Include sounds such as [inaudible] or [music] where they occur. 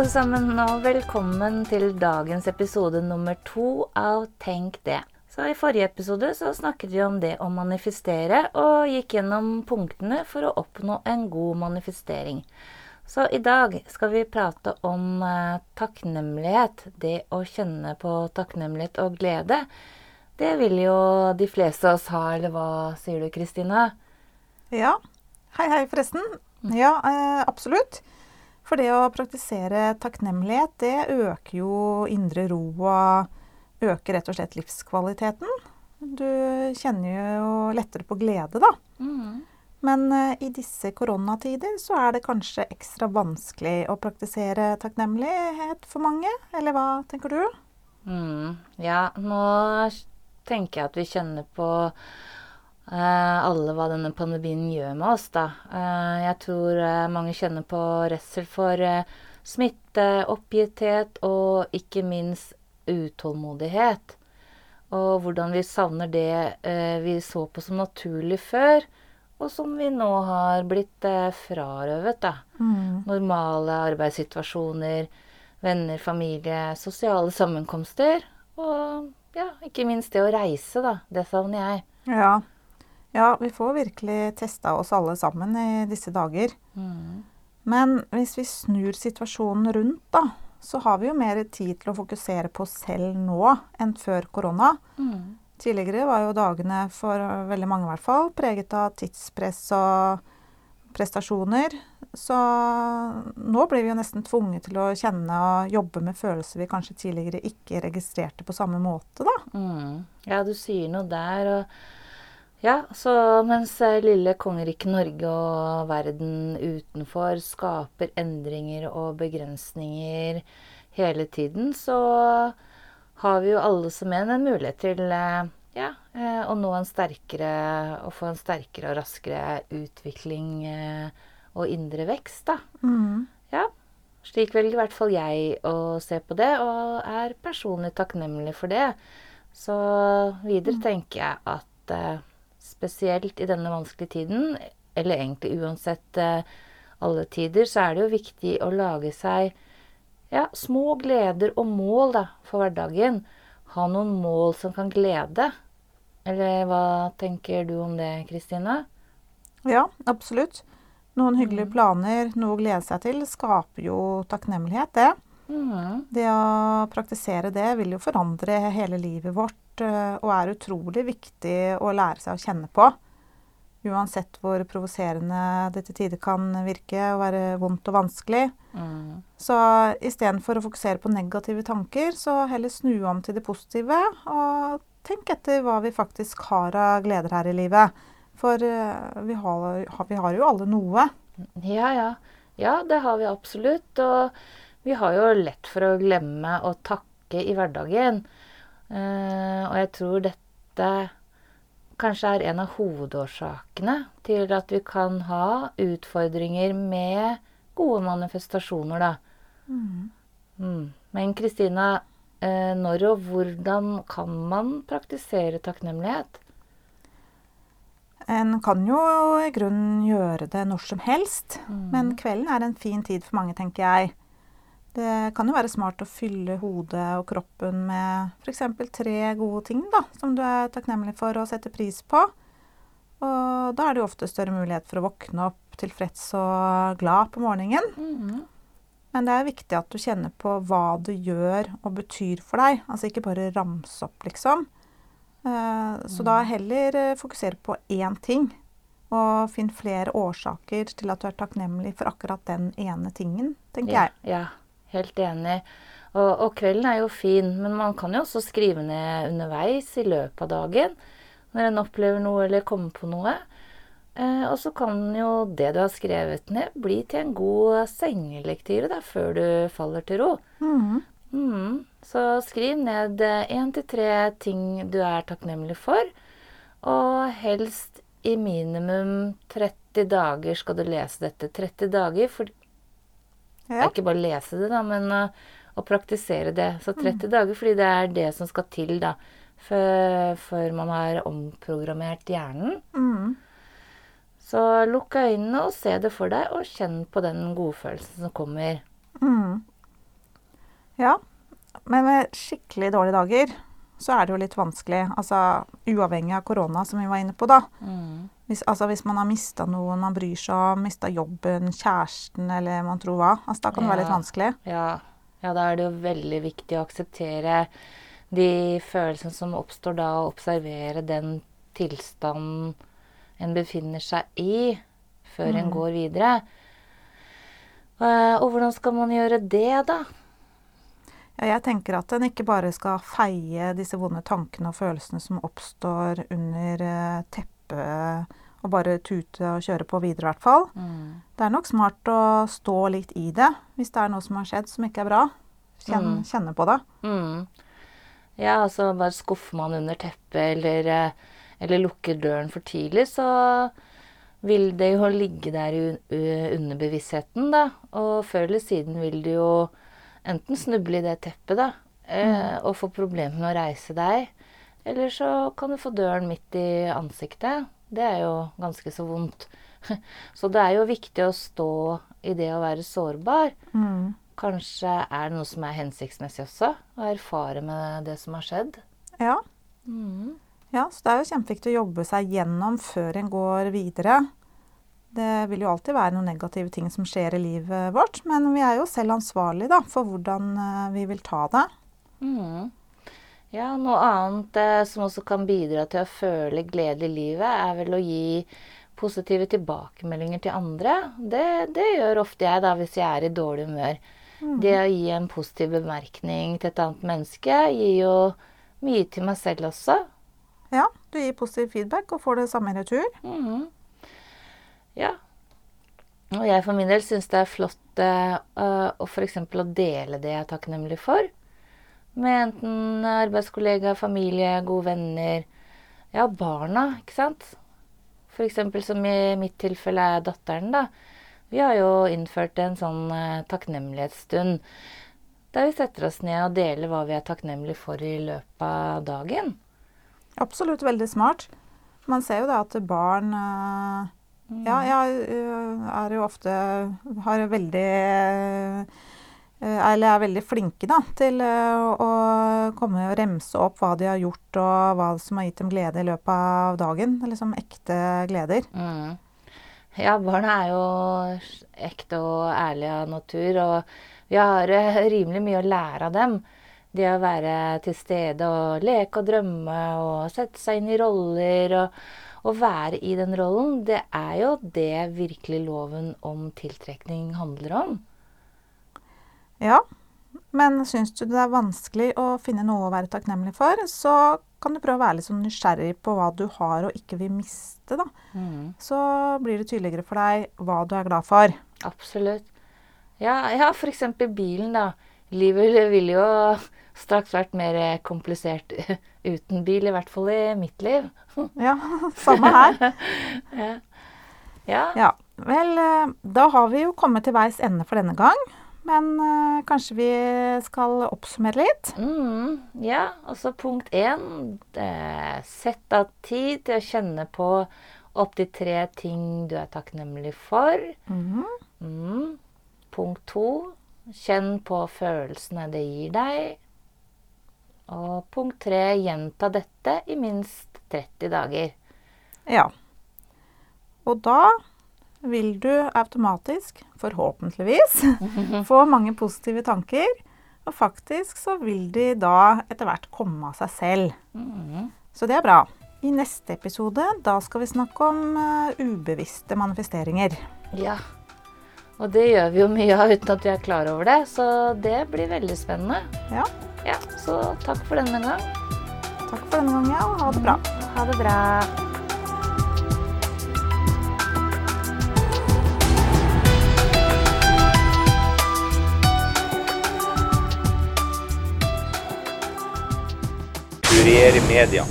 alle sammen, og velkommen til dagens episode nummer to av Tenk det. Så I forrige episode så snakket vi om det å manifestere, og gikk gjennom punktene for å oppnå en god manifestering. Så i dag skal vi prate om eh, takknemlighet. Det å kjenne på takknemlighet og glede. Det vil jo de fleste av oss ha, eller hva sier du, Kristina? Ja. Hei, hei, forresten. Ja, eh, absolutt. For det å praktisere takknemlighet, det øker jo indre ro og øker rett og slett livskvaliteten. Du kjenner jo lettere på glede, da. Mm. Men eh, i disse koronatider så er det kanskje ekstra vanskelig å praktisere takknemlighet for mange, eller hva tenker du? Mm. Ja, nå tenker jeg at vi kjenner på alle hva denne pandemien gjør med oss, da. Eh, jeg tror eh, mange kjenner på redsel for eh, smitte, oppgitthet og ikke minst utålmodighet. Og hvordan vi savner det eh, vi så på som naturlig før, og som vi nå har blitt eh, frarøvet, da. Mm. Normale arbeidssituasjoner, venner, familie, sosiale sammenkomster. Og ja, ikke minst det å reise, da. Det savner jeg. Ja. Ja, vi får virkelig testa oss alle sammen i disse dager. Mm. Men hvis vi snur situasjonen rundt, da, så har vi jo mer tid til å fokusere på oss selv nå enn før korona. Mm. Tidligere var jo dagene for veldig mange i hvert fall preget av tidspress og prestasjoner. Så nå blir vi jo nesten tvunget til å kjenne og jobbe med følelser vi kanskje tidligere ikke registrerte på samme måte, da. Mm. Ja, du sier noe der. Og ja, så mens eh, lille kongeriket Norge og verden utenfor skaper endringer og begrensninger hele tiden, så har vi jo alle som en en mulighet til eh, ja, eh, å nå en sterkere og få en sterkere og raskere utvikling og indre vekst, da. Mm. Ja. Slik velger i hvert fall jeg å se på det, og er personlig takknemlig for det. Så videre tenker jeg at spesielt i denne vanskelige tiden, eller egentlig uansett eh, alle tider, så er det jo viktig å lage seg ja, små gleder og mål da, for hverdagen. Ha noen mål som kan glede. Eller hva tenker du om det, Kristina? Ja, absolutt. Noen hyggelige planer, noe å glede seg til, skaper jo takknemlighet, det. Mm. Det å praktisere det vil jo forandre hele livet vårt, og er utrolig viktig å lære seg å kjenne på. Uansett hvor provoserende det til tider kan virke og være vondt og vanskelig. Mm. Så istedenfor å fokusere på negative tanker, så heller snu om til det positive. Og tenk etter hva vi faktisk har av gleder her i livet. For eh, vi har, vi har jo alle noe. Ja, ja. Ja, det har vi absolutt. Og vi har jo lett for å glemme å takke i hverdagen. Eh, og jeg tror dette kanskje er en av hovedårsakene til at vi kan ha utfordringer med gode manifestasjoner, da. Mm. Men Kristina, eh, når og hvordan kan man praktisere takknemlighet? En kan jo i grunnen gjøre det når som helst, men kvelden er en fin tid for mange, tenker jeg. Det kan jo være smart å fylle hodet og kroppen med f.eks. tre gode ting da, som du er takknemlig for og setter pris på. Og da er det jo ofte større mulighet for å våkne opp tilfreds og glad på morgenen. Mhm. Men det er viktig at du kjenner på hva det gjør og betyr for deg. Altså ikke bare ramse opp, liksom. Eh, Så da heller eh, fokusere på én ting. Og finn flere årsaker til at du er takknemlig for akkurat den ene tingen, tenker Ja, jeg. ja, helt enig. Og, og kvelden er jo fin, men man kan jo også skrive ned underveis i løpet av dagen når en opplever noe eller kommer på noe. Eh, og så kan jo det du har skrevet ned, bli til en god sengelektyre da, før du faller til ro. Mm. Mm. Så skriv ned én til tre ting du er takknemlig for, og helst i minimum 30 dager skal du lese dette. 30 dager, for det er ikke bare å lese det, da, men uh, å praktisere det. Så 30 dager, fordi det er det som skal til da, før, før man har omprogrammert hjernen. Mm. Så lukk øynene og se det for deg, og kjenn på den godfølelsen som kommer. Mm. Ja. Men med skikkelig dårlige dager så er det jo litt vanskelig. Altså uavhengig av korona, som vi var inne på, da. Mm. Hvis, altså, hvis man har mista noen man bryr seg om, mista jobben, kjæresten eller man tror hva, altså, da kan det være litt vanskelig. Ja. ja, da er det jo veldig viktig å akseptere de følelsene som oppstår da, og observere den tilstanden en befinner seg i, før en Mm. går videre. Eh, Og hvordan skal man gjøre det, da? Jeg tenker at en ikke bare skal feie disse vonde tankene og følelsene som oppstår under eh, teppet, og bare tute og kjøre på videre, i hvert fall. Mm. Det er nok smart å stå litt i det hvis det er noe som har skjedd som ikke er bra. Kjenne, Mm. kjenne på det. Mm. Ja, altså bare skuffer man under teppet eller, eh, eller lukker døren for tidlig, så vil det jo ligge der i un- underbevisstheten, da. Og før eller siden vil det jo enten snuble i det teppet, da, mm. og få problemer med å reise deg. Eller så kan du få døren midt i ansiktet. Det er jo ganske så vondt. [laughs] Så det er jo viktig å stå i det å være sårbar. Mm. Kanskje er det noe som er hensiktsmessig også, å erfare med det som har skjedd. Ja. Mm. ja, så det er jo kjempeviktig å jobbe seg gjennom før en går videre. Det vil jo alltid være noen negative ting som skjer i livet vårt, men vi er jo selv ansvarlige da, for hvordan eh, vi vil ta det. Mm. Ja, noe annet eh, som også kan bidra til å føle glede i livet, er vel å gi positive tilbakemeldinger til andre. Det, det gjør ofte jeg da, hvis jeg er i dårlig humør. Det å gi en positiv bemerkning til et annet menneske gir jo mye til meg selv også. Ja, du gir positiv feedback og får det samme i retur. Mhm. Ja. Og jeg for min del syns det er flott eh, øh, å f.eks. å dele det jeg er takknemlig for. Med enten arbeidskollega, familie, gode venner. Ja, barna, ikke sant. F.eks. som i mitt tilfelle er datteren, da. Vi har jo innført en sånn uh, takknemlighetsstund. Der vi setter oss ned og deler hva vi er takknemlige for i løpet av dagen. Absolutt veldig smart. Man ser jo da at barn eh, Ja, jeg eh, er jo ofte Har veldig eh, Eller er veldig flinke da, til eh, å komme og remse opp hva de har gjort, og hva som har gitt dem glede i løpet av dagen. Liksom ekte gleder. Mm. Ja, barna er jo ekte og ærlige av natur, og vi har rimelig mye å lære av dem. Det å være til stede og leke og drømme og sette seg inn i roller og, og være i den rollen, det er jo det virkelig loven om tiltrekning handler om. Ja, men syns du det er vanskelig å finne noe å være takknemlig for, så kan du prøve å være litt sånn nysgjerrig på hva du har og ikke vil miste. da. Mm. Så blir det tydeligere for deg hva du er glad for. Absolutt. Ja, ja eksempel bilen, da. Livet vil jo straks vært mer komplisert [laughs] uten bil, i hvert fall i mitt liv. [laughs] Ja, samme her. [laughs] Ja. ja. Ja, vel, eh, da har vi jo kommet til veis ende for denne gang. Men øh, kanskje vi skal oppsummere litt? Mm, ja, altså punkt én eh, Sett av tid til å kjenne på opptil tre ting du er takknemlig for. Mm. Mm. Punkt to Kjenn på følelsene det gir deg. Og punkt tre Gjenta dette i minst 30 dager. Ja. Og da vil du automatisk, forhåpentligvis, [laughs] få mange positive tanker. Og faktisk så vil de da etter hvert komme av seg selv. Mm. Så det er bra. I neste episode da skal vi snakke om eh, ubevisste manifesteringer. Ja. Og det gjør vi jo mye av uten at vi er klar over det, så det blir veldig spennende. Ja. Ja, Så takk for denne gang. Takk for denne gangen, og ha det bra. Ha det bra. Kurier i media.